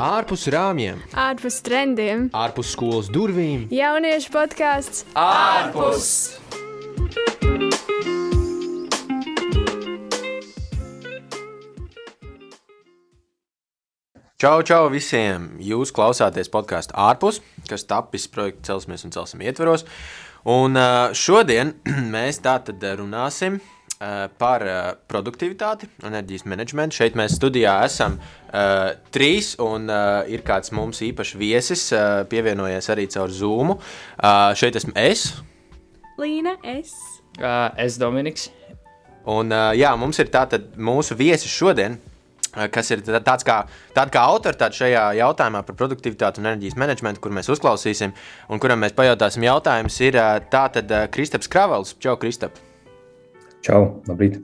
ārpus rāmjiem, ārpus trendiem, ārpus skolas durvīm. jauniešu podkāsts ārpus! Čau, čau visiem! Jūs klausāties podkāstu ārpus, kas tapis projekta Celsimies un Celsim ietveros. Un šodien mēs tātad runāsim uh, par uh, produktivitāti, enerģijas menedžmentu. Šeit mēs studijā esam uh, trīs, un uh, ir kāds mums īpašs viesis, uh, pievienojies arī caur Zoom. Uh, šeit esmu es. Līna, es. Uh, es Dominiks. Un, uh, jā, mums ir tātad mūsu viesis šodien, uh, kas ir tā- tāds kā, tāda kā autoritāte šajā jautājumā par produktivitāti un enerģijas menedžmentu, kur mēs uzklausīsim un kuram mēs pajautāsim jautājumus, ir uh, tātad Kristaps Kravels. Čau, Kristap! Čau, labrīt!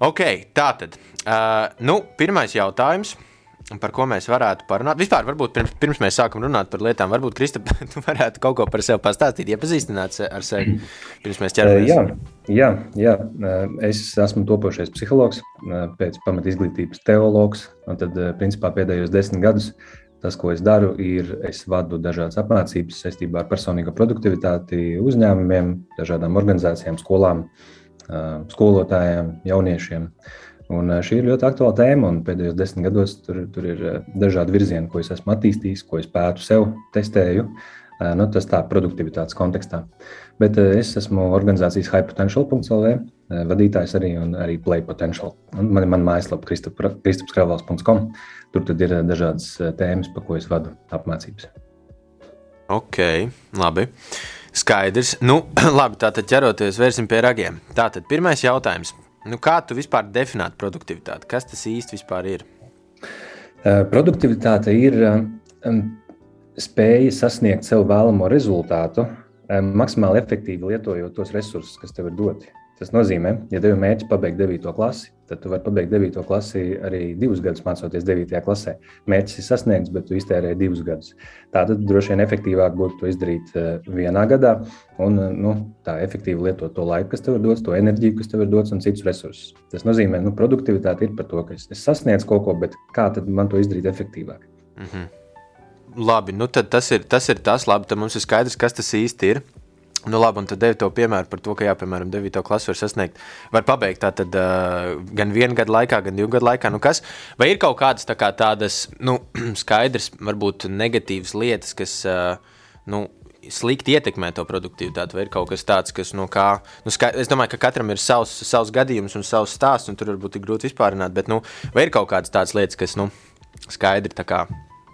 Ok, tātad, uh, nu, pirmais jautājums. Par ko mēs varētu parunāt? Vispār, varbūt pirms, pirms mēs sākam runāt par lietām, varbūt Kristap, tu varētu kaut ko par sevi pastāstīt, iepazīstināt ar sevi, pirms mēs ķeramies. Jā, jā, jā, eh, es esmu topošais psihologs, pēc pamata izglītības teologs. Tad, principā, pēdējos desmit gadus tas, ko es daru, ir, es vadu dažādas apmācības saistībā ar personīgo produktivitāti uzņēmumiem, dažādām organizācijām, skolām, eh, skolotājiem, jauniešiem. Un eh, šī ir ļoti aktuāla tēma, un pēdējos desmit gados tur, tur ir eh, dažādi virzieni, ko es esmu attīstījis, ko es pētu sev, testēju. Nu, tas tā produktivitātes kontekstā. Bet es esmu organizācijas highpotential.lv eh, vadītājs arī un arī Play Potential. Un man ir mana mājaslapa kristapskravals.com. Tur tad ir dažādas tēmas, pa ko es vadu apmācības. Ok, labi. Skaidrs. Nu, labi, tātad ķeroties vērsim pie ragiem. Tātad pirmais jautājums. Nu, kā tu vispār definētu produktivitāti? Kas tas īsti ir? Eh, Produktivitāte ir em, spēja sasniegt sev vēlamo rezultātu, eh, maksimāli efektīvi lietojot tos resursus, kas tev ir doti. Tas nozīmē, ja tev ir mērķis pabeigt 9. klasi, tad tu vari pabeigt 9. klasi arī divus gadus mācoties 9. klasē. Mērķis ir sasniegts, bet tu iztērēji divus gadus. Tātad droši vien efektīvāk būtu to izdarīt eh, vienā gadā un eh, nu, tā efektīvi lietot to laiku, kas tev ir dots, to enerģiju, kas tev ir dots un citus resursus. Tas nozīmē, ka nu, produktivitāte ir par to, ka es, es sasniedzu kaut ko, bet kā tad man to izdarīt efektīvāk? Mhm. Labi, nu tad tas ir tas, ir tas labi, tad mums ir skaidrs, kas tas īsti ir. Nu, labi, un tad devu to piemēru par to, ka, jā, piemēram, 9. klasu var sasniegt, var pabeigt tā tad uh, gan vienu gadu laikā, gan divu gadu laikā. Nu, kas, vai ir kaut kādas tā kā tādas, nu, skaidrs, varbūt negatīvas lietas, kas, uh, nu, slikti ietekmē to produktivitāti, vai ir kaut kas tāds, kas no kā. Nu, skai, es domāju, ka katram ir savs, savs gadījums un savs stāsts, un tur varbūt ir grūti vispārināt, bet nu, vai ir kaut kādas tādas lietas, kas nu, skaidri tā kā,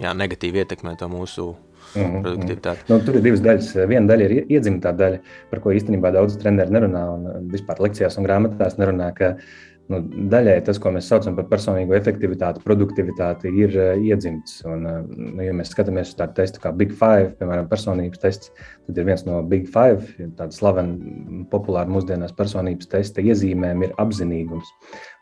jā, negatīvi ietekmē to mūsu Mhm, produktivitāti. Nu, tur ir divas daļas. Viena daļa ir ie- iedzimtā daļa, par ko īstenībā daudz treneri nerunā un uh, vispār lekcijās un grāmatās nerunā. Ka, nu, daļai tas, ko mēs saucam par personīgo efektivitāti, produktivitāti, ir uh, iedzimts. Un, uh, nu, ja mēs skatāmies uz tādu testu kā Big Five, piemēram, personības tests, tad ir viens no Big Five, tāda slavena, populāra mūsdienās personības testa iezīmēm ir apzinīgums.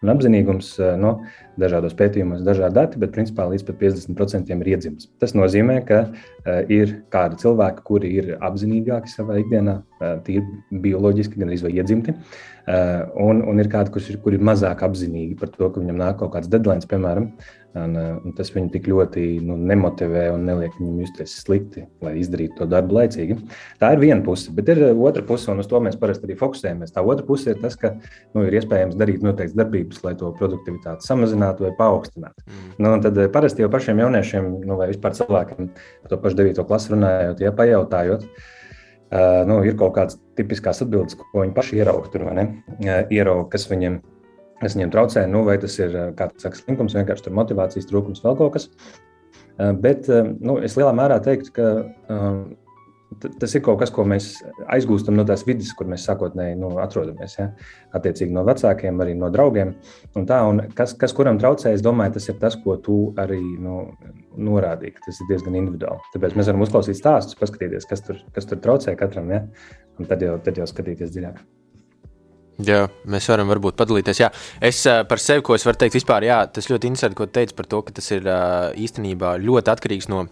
Un apzinīgums uh, no dažādos pētījumos, dažādi dati, bet principā līdz pat 50% ir iedzimts. Tas nozīmē, ka uh, ir kādi cilvēki, kuri ir apzinīgāki savā ikdienā, tīri bioloģiski, gan arī iedzimti. Un, un ir kādi, kurš ir, kur ir mazāk apzinīgi par to, ka viņam nāk kaut kāds deadline, piemēram, un, un tas viņu tik ļoti nu, nemotivē un neliek viņam justies slikti, lai izdarītu to darbu laicīgi. Tā ir viena puse, bet ir otra puse, un uz to mēs parasti arī fokusējamies. Tā otra puse ir tas, ka nu, ir iespējams darīt noteiktas darbības, lai to produktivitāti samazinātu vai paaugstinātu. Mm. Nu, tad parasti jau pašiem jauniešiem, nu, vai vispār cilvēkiem, to pašu 9. klasu runājot, ja pajautājot, uh, nu, ir kaut kādas tipiskas atbildes, ko viņi paši ieraudzīja tur? Uh, Ieraudzīja, kas viņiem, kas viņiem traucē, nu, vai tas ir uh, kāds saka, slinkums, vienkārši tur motivācijas trūkums, vēl kaut kas. Uh, Bet nu, es lielā mērā teiktu, ka tas ir kaut kas, ko mēs aizgūstam no tās vidas, kur mēs sākotnēji nu, atrodamies. Ja? Attiecīgi no vecākiem, arī no draugiem. Un tā, un kas, kas kuram traucē, es domāju, tas ir tas, ko tu arī nu, norādīji. Tas ir diezgan individuāli. Tāpēc mēs varam uzklausīt stāstus, paskatīties, kas tur, kas tur traucē katram. Ja? Un tad jau, tad jau skatīties dziļāk. Jā, mēs varam varbūt padalīties. Jā. Es uh, par sevi, ko es varu teikt, vispār, jā, tas ļoti interesanti, ko tu teici par to, ka tas ir uh, īstenībā ļoti atkarīgs no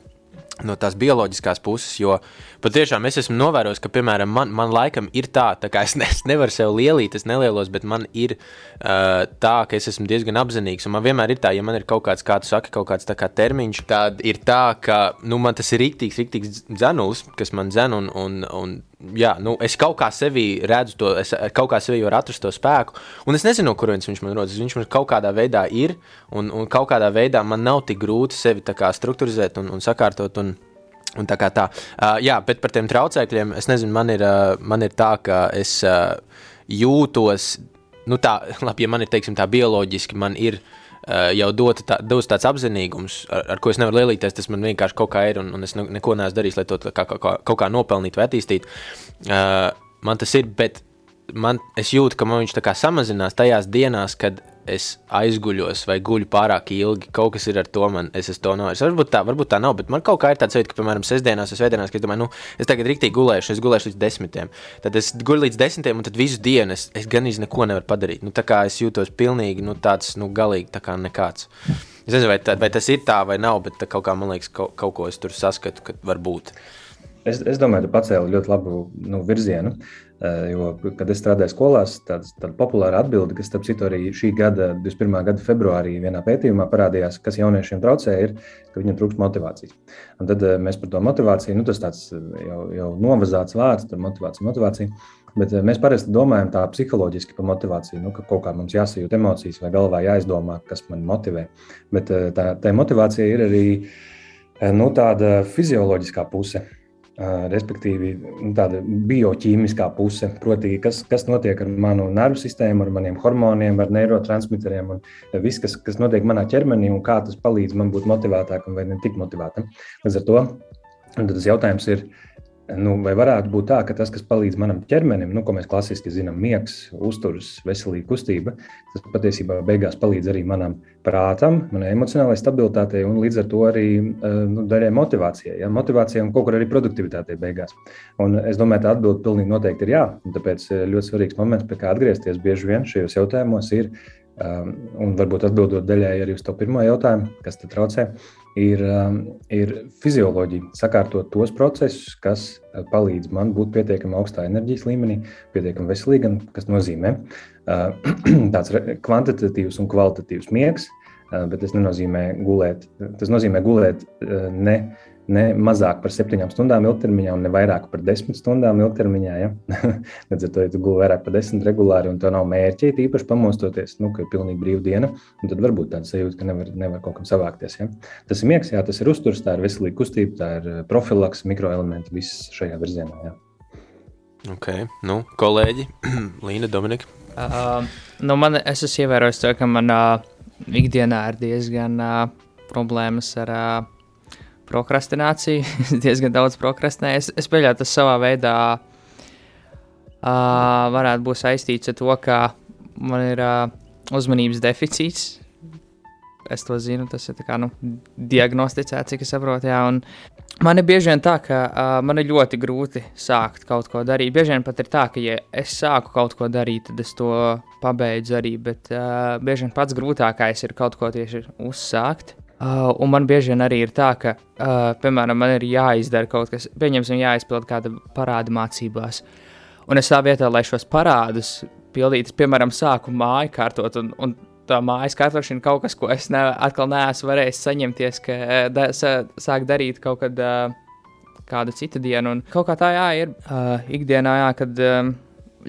no tās bioloģiskās puses. Jo patiešām es esmu novērojis, ka, piemēram, man, man laikam ir tā, tā kā es, ne, es nevaru sev lielīt, es nelielos, bet man ir uh, tā, ka es esmu diezgan apzinīgs. Un man vienmēr ir tā, ja man ir kaut kāds, kā tu saki, kaut kāds kā termiņš, tad ir tā, ka nu, man tas ir rīktīgs, rīktīgs dzenuls, kas man dzen. Un, un, un, jā, nu, es kaut kā sevī redzu to, es kaut kā sevī varu atrast to spēku. Un es nezinu, no kurienes viņš man rodas. Viņš man kaut kādā veidā ir, un, un kaut kādā veidā man nav tik grūti sevi struktūrizēt un, un sakārtot. Un, Un tā kā tā. Uh, jā, bet par tiem traucēkļiem es nezinu, man ir, uh, man ir tā, ka es uh, jūtos, nu tā, labi, ja man ir, teiksim, tā bioloģiski, man ir jau dota tā, dos tāds apzinīgums, ar, ar ko es nevaru lielīties, tas man vienkārši kaut kā ir, un, un es neko neesmu darījis, lai to kā, kā, kā, kaut kā nopelnītu vai attīstītu. Uh, man tas ir, bet man, es jūtu, ka man viņš samazinās tajās dienās, kad es aizguļos vai guļu pārāk ilgi. Kaut kas ir ar to man, es esmu to novērsis. Varbūt tā, varbūt tā nav, bet man kaut kā ir tāds sajūta, ka, piemēram, sestdienās, es svētdienās, ka es domāju, nu, es tagad rīktīgi gulēšu, es gulēšu līdz desmitiem. Tad es guļu līdz desmitiem, un tad visu dienu es, es gan īsti neko nevaru padarīt. Nu, tā kā es jūtos pilnīgi, nu, tāds, nu, galīgi tā kā nekāds. Es nezinu, vai, tā, vai tas ir tā vai nav, bet kaut kā man liekas, kaut, kaut ko es tur saskatu, ka var būt. Es, es domāju, ka pacēli ļoti labu nu, virzienu. Eh, jo, kad es strādāju skolās, tāda, tāda populāra atbilde, kas, starp citu, arī šī gada, 21. gada februārī vienā pētījumā parādījās, kas jauniešiem traucē, ir, ka viņiem trūkst motivācijas. Un tad eh, mēs par to motivāciju, nu, tas tāds eh, jau, jau novazāts vārds, tur motivācija, motivācija. Bet mēs parasti domājam tā psiholoģiski par motivāciju, nu, ka kaut kā mums jāsajūt emocijas vai galvā jāizdomā, kas man motivē. Bet tā, tā motivācija ir arī nu, tāda fizioloģiskā puse respektīvi nu, tāda bioķīmiskā puse, proti, kas, kas notiek ar manu nervu sistēmu, ar maniem hormoniem, ar neirotransmiteriem un viss, kas, kas notiek manā ķermenī un kā tas palīdz man būt motivētākam vai ne tik motivētam. Līdz ar to tas jautājums ir, Nu, vai varētu būt tā, ka tas, kas palīdz manam ķermenim, nu, ko mēs klasiski zinām, miegs, uzturs, veselīga kustība, tas patiesībā beigās palīdz arī manam prātam, manai emocionālajai stabilitātei un līdz ar to arī eh, nu, daļai motivācijai. Ja? Motivācijai un kaut kur arī produktivitātei beigās. Un es domāju, tā atbilde pilnīgi noteikti ir jā. Tāpēc eh, ļoti svarīgs moments, pie kā atgriezties bieži vien šajos jautājumos, ir, um, un varbūt atbildot daļai arī uz to pirmo jautājumu, kas te traucē, ir, um, ir fizioloģija, sakārtot tos procesus, kas uh, palīdz man būt pietiekami augstā enerģijas līmenī, pietiekami veselīgam, kas nozīmē uh, tāds kvantitatīvs un kvalitatīvs miegs, uh, bet tas nenozīmē gulēt. Tas nozīmē gulēt ne ne mazāk par septiņām stundām ilgtermiņā, un ne vairāk par desmit stundām ilgtermiņā. Ja? Līdz ar to, ja tu gulēji vairāk par desmit regulāri, un tev nav mērķi, īpaši pamostoties, nu, ka ir pilnīgi brīva diena, tad varbūt tāds sajūta, ka nevar, nevar kaut kam savākties. Ja? Tas ir miegs, jā, tas ir uzturs, tā ir veselīga kustība, tā ir eh, profilaks, mikroelementi, viss šajā virzienā. Jā. Ok, nu, kolēģi, Līna, Dominika. Uh, nu man, es esmu ievērojis to, ka manā uh, ikdienā ir diezgan uh, problēmas ar uh, prokrastināciju. es diezgan daudz prokrastinēju. Es, es pieļauju, tas savā veidā uh, varētu būt saistīts ar to, ka man ir uh, uzmanības deficīts. Es to zinu, tas ir kā, nu, diagnosticēts, cik es saprotu. Jā, man ir bieži vien tā, ka uh, man ir ļoti grūti sākt kaut ko darīt. Bieži vien pat ir tā, ka, ja es sāku kaut ko darīt, tad es to pabeidzu arī. Bet uh, bieži vien pats grūtākais ir kaut ko tieši uzsākt. Uh, un man bieži vien arī ir tā, ka, uh, piemēram, man ir jāizdara kaut kas, pieņemsim, jāizpild kāda parāda mācībās. Un es tā vietā, lai šos parādus pildītu, piemēram, sāku māju kārtot, un, un tā mājas kārtošana kaut kas, ko es ne, atkal neesmu varējis saņemties, ka da, sa, sāk darīt kaut kad uh, kādu citu dienu. Un kaut kā tā jā, ir uh, ikdienā, jā, kad um,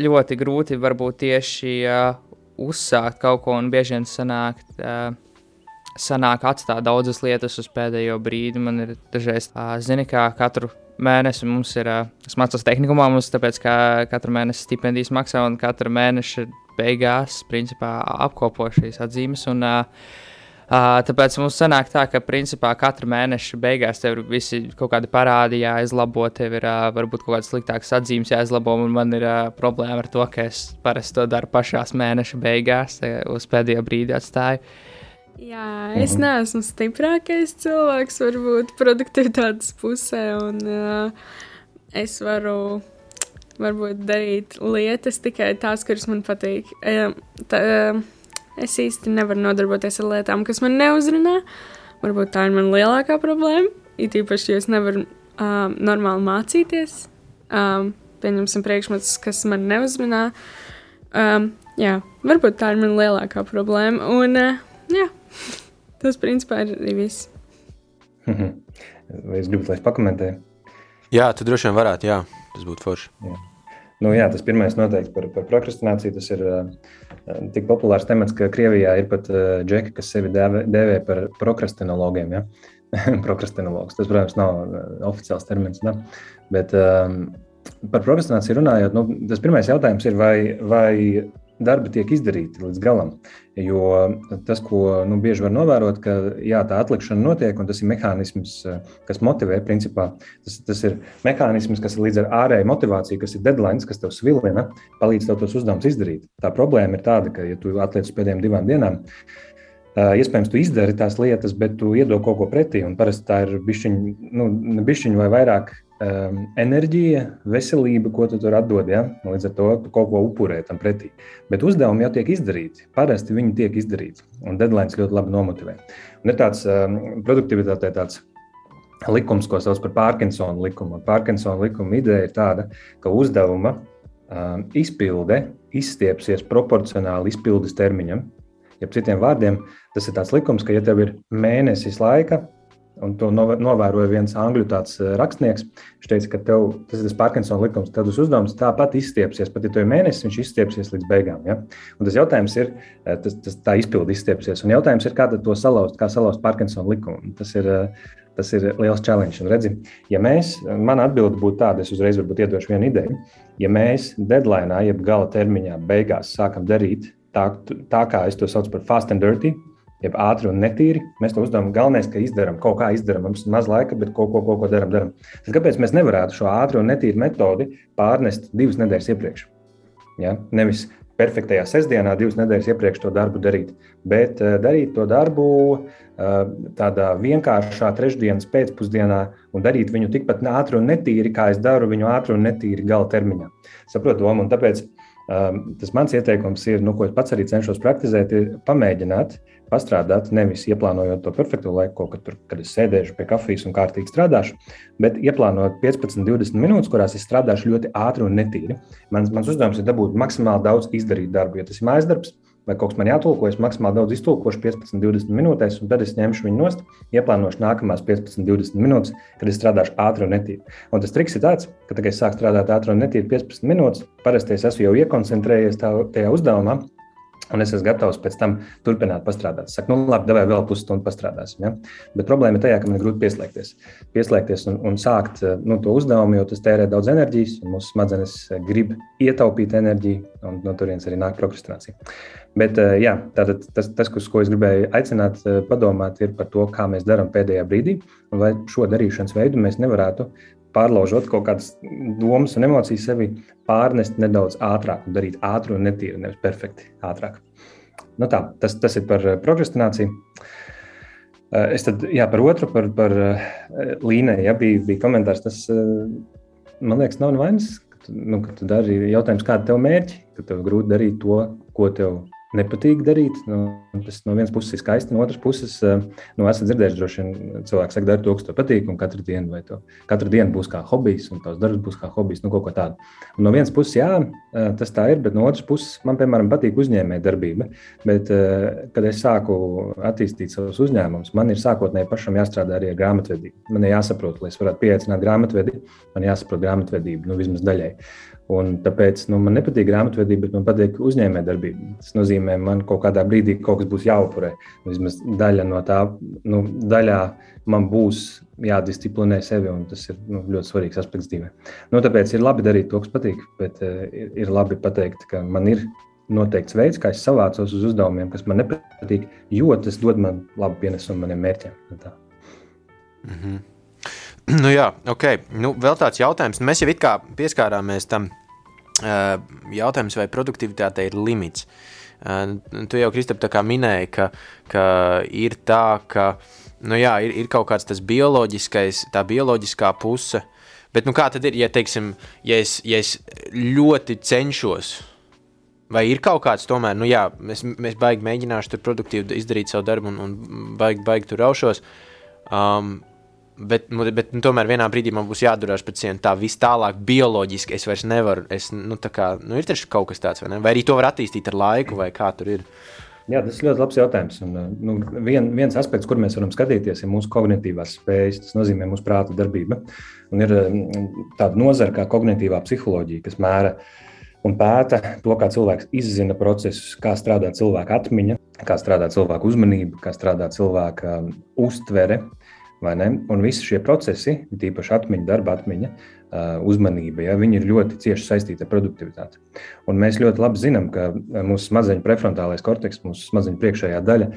ļoti grūti varbūt tieši uh, uzsākt kaut ko un bieži vien sanākt. Uh, sanāk atstāt daudzas lietas uz pēdējo brīdi. Man ir dažreiz, zini, kā katru mēnesi mums ir, es mācos tehnikumā, mums tāpēc, ka katru mēnesi stipendijas maksā un katru mēnešu beigās, principā, apkopo šīs atzīmes. Un, Uh, tāpēc mums sanāk tā, ka principā katra mēneša beigās tev ir visi kaut kādi parādi jāizlabo, tev ir uh, varbūt kaut kādas sliktākas atzīmes jāizlabo, un man ir uh, problēma ar to, ka es parasti to daru pašās mēneša beigās, uz pēdējo brīdi atstāju. Uh, Jā, es mhm. neesmu stiprākais cilvēks, varbūt produktivitātes pusē, un uh, es varu varbūt darīt lietas tikai tās, kuras man patīk. Uh, tā, uh, es īsti nevaru nodarboties ar lietām, kas man neuzrunā. Varbūt tā ir mana lielākā problēma. it īpaši, ja es nevaru um, normāli mācīties. Um, pieņemsim priekšmetus, kas man neuzmanā. Um, jā, varbūt tā ir mana lielākā problēma. Un, uh, jā, tas principā ir arī viss. Vai jūs gribat, lai es pakomentēju? Jā, tu droši vien varētu, jā, tas būtu forši. Jā. Nu, jā, tas pirmais noteikti par, par prokrastināciju. Tas ir uh, tik populārs temats, ka Krievijā ir pat uh, džeki, kas sevi dēvē, dēvē par prokrastinologiem. Ja? Prokrastinologs. Tas, protams, nav uh, oficiāls termins. Ne? Bet um, par prokrastināciju runājot, nu, tas pirmais jautājums ir, vai, vai darbi tiek izdarīti līdz galam. Jo tas, ko nu, bieži var novērot, ka jā, tā atlikšana notiek, un tas ir mehānisms, kas motivē. Principā, tas, tas ir mehānisms, kas ir līdz ar ārēju motivāciju, kas ir deadline, kas tev svilina, palīdz tev tos uzdevumus izdarīt. Tā problēma ir tāda, ka, ja tu atliec uz pēdējām divām dienām, Iespējams, tu izdari tās lietas, bet tu iedod kaut ko pretī. Parasti tā ir bišķiņa, nu, bišķiņa vai vairāk um, enerģija, veselība, ko tu tur atdod. Ja? Līdz ar to tu kaut ko upurē tam pretī. Bet uzdevumi jau tiek izdarīti. Parasti viņi tiek izdarīti. Un deadlines ļoti labi nomotivē. Un ir tāds um, produktivitātē tāds likums, ko sauc par Parkinsona likumu. Parkinsona likuma ideja ir tāda, ka uzdevuma um, izpilde izstiepsies proporcionāli izpildes termiņam. Ja citiem vārdiem, tas ir tāds likums, ka, ja tev ir mēnesis laika Un to novēroja viens angļu eh, rakstnieks. Viņš teica, ka tev, tas ir tas Parkinsona likums, tad tas uzdevums tāpat izstiepsies. Pat ja tev ir mēnesis, viņš izstiepsies līdz beigām. Ja? Un tas jautājums ir, eh, tas, tas tā izpildi izstiepsies. Un jautājums ir, kā to salauzt, kā salauzt Parkinsona likumu. Tas ir, eh, tas ir liels challenge. Un redzi, ja mēs, man atbilde būtu tāda, es uzreiz varbūt iedošu vienu ideju. Ja mēs deadline, jeb gala termiņā, beigās sākam darīt tā, tā kā es to saucu par fast and dirty, jeb ātri un netīri. Mēs to uzdevām. Galvenais, ka izdarām kaut kā, izdarām. Mums maz laika, bet kaut ko, ko, ko darām. darām. Tad kāpēc mēs nevarētu šo ātru un netīru metodi pārnest divas nedēļas iepriekš? Ja? Nevis perfektajā sestdienā, divas nedēļas iepriekš to darbu darīt, bet uh, darīt to darbu uh, tādā vienkāršā trešdienas pēcpusdienā un darīt viņu tikpat ātri un netīri, kā es daru viņu ātri un netīri gala termiņā. Saprotu, domu, un tāpēc tas mans ieteikums ir, nu, ko es pats arī cenšos praktizēt, ir pamēģināt pastrādāt, nevis ieplānojot to perfekto laiku, kad, tur, kad es sēdēšu pie kafijas un kārtīgi strādāšu, bet ieplānojot 15, 20 minūtes, kurās es strādāšu ļoti ātri un netīri. Mans, mans uzdevums ir dabūt maksimāli daudz izdarīt darbu. Ja tas ir mājas darbs, vai kaut kas man jātulko, es maksimāli daudz iztulkošu 15, 20 minūtēs, un tad es ņemšu viņu nost, ieplānošu nākamās 15, 20 minūtes, kad es strādāšu ātri un netīri. Un tas triks ir tāds, ka, kad es sāku strādāt ātri un netīri 15 minūtes, parasti es esmu jau iekoncentrējies tā, tajā uzdevumā, Un es esmu gatavs pēc tam turpināt strādāt. Saku, nu, labi, vai vēl pusstundu pastrādāsim. Ja? Bet problēma ir tajā, ka man ir grūti pieslēgties. Pieslēgties un, un sākt nu, to uzdevumu, jo tas tērē daudz enerģijas, un mūsu smadzenes grib ietaupīt enerģiju, un no turienes arī nāk prokrastinācija. Bet jā, tātad, tas, tas, uz ko es gribēju aicināt, padomāt, ir par to, kā mēs darām pēdējā brīdī, vai šo darīšanas veidu mēs nevarētu pārlaužot kaut kādas domas un emocijas sevi, pārnest nedaudz ātrāk un darīt ātri un netīri, nevis perfekti ātrāk. Nu tā, tas, tas ir par eh, prokrastināciju. Eh, es tad, jā, par otru, par, par eh, līniju, ja bija, bija komentārs, tas man liekas, nav nevainas. Nu, kad tu dari jautājums, kāda ir tava mērķa, ka tev grūti darīt to, ko tev nepatīk darīt. Nu, tas no vienas puses ir skaisti, no otras puses, eh, nu, esat dzirdējuši, droši vien cilvēks saka, dari to, kas tev patīk, un katru dienu, vai to katru dienu būs kā hobijs, un tavs darbs būs kā hobijs, nu, kaut ko tādu. Un no vienas puses, jā, eh, tas tā ir, bet no otras puses, man, piemēram, patīk uzņēmēja darbība. Bet, eh, kad es sāku attīstīt savus uzņēmumus, man ir sākotnēji pašam jāstrādā arī ar grāmatvedību. Man ir jāsaprot, lai es varētu pieaicināt grāmatvedi, man jāsaprot grāmatvedība, nu, vismaz daļai. Un tāpēc nu, man nepatīk grāmatvedība, bet man patīk uzņēmējdarbība. Tas nozīmē, ka man kaut kādā brīdī kaut kas būs jāupurē. Vismaz daļa no tā, nu, daļā man būs jādisciplinē sevi, un tas ir nu, ļoti svarīgs aspekts dzīvē. Nu, tāpēc ir labi darīt to, kas patīk, bet uh, ir, ir labi pateikt, ka man ir noteikts veids, kā es savācos uz uzdevumiem, kas man nepatīk, jo tas dod man labu pienesumu maniem mērķiem. Mm -hmm. Nu, jā, ok. Nu, vēl tāds jautājums. Mēs jau it kā pieskārāmies tam jautājums, vai produktivitāte ir limits. Tu jau, Kristap, minēji, ka, ka ir tā, ka nu, jā, ir, ir kaut kāds tas bioloģiskais, tā bioloģiskā puse. Bet nu, kā tad ir, ja, teiksim, ja, es, ja es ļoti cenšos, vai ir kaut kāds tomēr, nu jā, mēs, mēs baigi mēģināšu tur produktīvi izdarīt savu darbu un, un baigi, baigi tur raušos. Um, Bet, bet nu, tomēr vienā brīdī man būs jādurās pēc sienām. Tā viss tālāk, bioloģiski es vairs nevaru. Es, nu, kā, nu, ir taču kaut kas tāds, vai, ne? vai arī to var attīstīt ar laiku, vai kā tur ir. Jā, tas ir ļoti labs jautājums. Un, nu, vien, viens aspekts, kur mēs varam skatīties, ir mūsu kognitīvās spējas. Tas nozīmē mūsu prāta darbība. Un ir tāda nozara kā kognitīvā psiholoģija, kas mēra un pēta to, kā cilvēks izzina procesus, kā strādā cilvēka atmiņa, kā strādā cilvēka uzmanība, kā strādā cilvēka uztvere Un visi šie procesi, tīpaši atmiņa, darba atmiņa, uzmanība, ja, viņi ir ļoti cieši saistīti ar produktivitāti. Un mēs ļoti labi zinām, ka mūsu smadzeņu prefrontālais korteks, mūsu smadzeņu priekšējā daļa,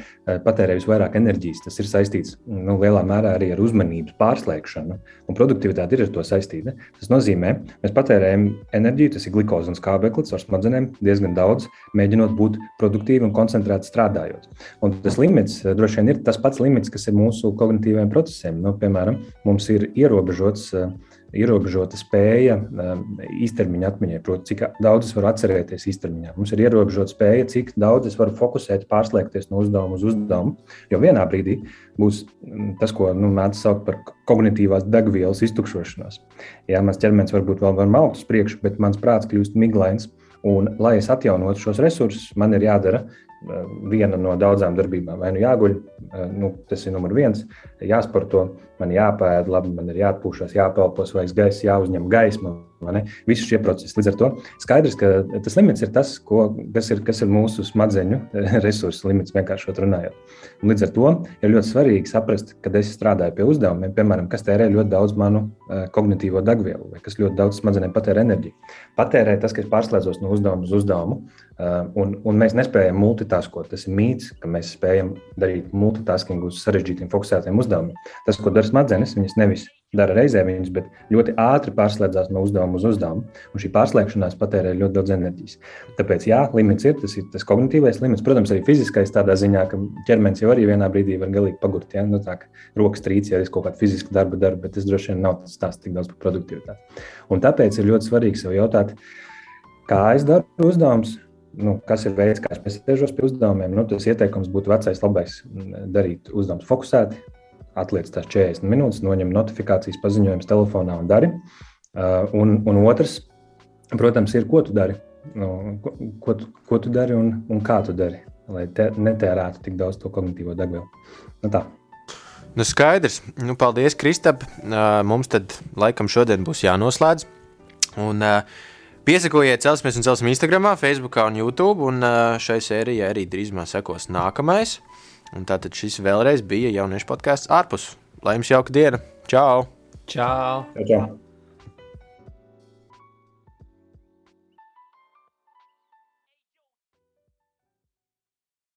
patērē visvairāk enerģijas. Tas ir saistīts nu, lielā mērā arī ar uzmanības pārslēgšanu, un produktivitāte ir ar to saistīta. Tas nozīmē, ka mēs patērējam enerģiju, tas ir glikoze un skābeklis ar smadzenēm diezgan daudz, mēģinot būt produktīvi un koncentrēti strādājot. Un tas limits droši vien ir tas pats limits, kas ir mūsu kognitīvajiem procesiem. Nu, piemēram, mums ir ierobežots uh, ierobežota spēja um, īstermiņa atmiņai, proti, cik daudz es varu atcerēties īstermiņā. Mums ir ierobežota spēja, cik daudz es varu fokusēt, pārslēgties no uzdevuma uz uzdevumu. Jo vienā brīdī būs mm, tas, ko nu, mēdz saukt par kognitīvās degvielas iztukšošanos. Jā, mans ķermenis varbūt vēl var malt uz priekšu, bet mans prāts kļūst miglains. Un, lai es atjaunotu šos resursus, man ir jādara viena no daudzām darbībām. Vai nu jāguļ, nu, tas ir numurs viens, jāsporto, man jāpēd, labi, man ir jāatpūšas, jāpelpo svaigs gaiss, jāuzņem gaisma. Visi šie procesi. Līdz ar to skaidrs, ka tas limits ir tas, ko, kas, ir, kas ir mūsu smadzeņu resursu limits, vienkārši runājot. Un līdz ar to ir ļoti svarīgi saprast, kad es strādāju pie uzdevumiem, piemēram, kas tērē ļoti daudz manu uh, kognitīvo degvielu, vai kas ļoti daudz smadzenēm patērē enerģiju. Patērē tas, ka es pārslēdzos no uzdevuma uz uzdevumu, uh, un, un mēs nespējam multitaskot. Tas ir mīts, ka mēs spējam darīt multitasking uz sarežģītiem, fokusētiem uzdevumiem. Tas, ko dara smadzenes, viņas nevis dara reizē viņas, bet ļoti ātri pārslēdzās no uzdevuma uz uzdevumu. Un šī pārslēgšanās patērē ļoti daudz enerģijas. Tāpēc, jā, limits ir tas, ir tas kognitīvais limits. Protams, arī fiziskais tādā ziņā, ka ķermenis jau arī vienā brīdī var galīgi pagurt. Ja? Nu, tā kā rokas trīc, ja es kaut kādu fizisku darbu daru, bet tas droši vien nav tas stāsts tik daudz par produktivitāti. Un tāpēc ir ļoti svarīgi sev jautāt, kā es daru uzdevumus. Nu, kas ir veids, kā es piesēžos pie uzdevumiem? Nu, tas ieteikums būtu vecais, labais darīt uzdevumus fokusēti, atliec tās 40 minūtes, noņem notifikācijas paziņojumus telefonā un dari. Uh, un, un otrs, protams, ir, ko tu dari. Nu, ko, ko, tu, ko tu dari un, un kā tu dari, lai te, netērētu tik daudz to kognitīvo degvielu. Nu, tā. Nu, skaidrs. Nu, paldies, Kristap. Uh, mums tad laikam šodien būs jānoslēdz. Un, uh, Piesakojiet, celsimies un celsim Instagram, Facebook un YouTube. Un šai sērijai arī drīzumā sekos nākamais. Un tātad šis vēlreiz bija jauniešu podkāsts ārpus. Lai jums jauka diena! Čau! Čau! Čau.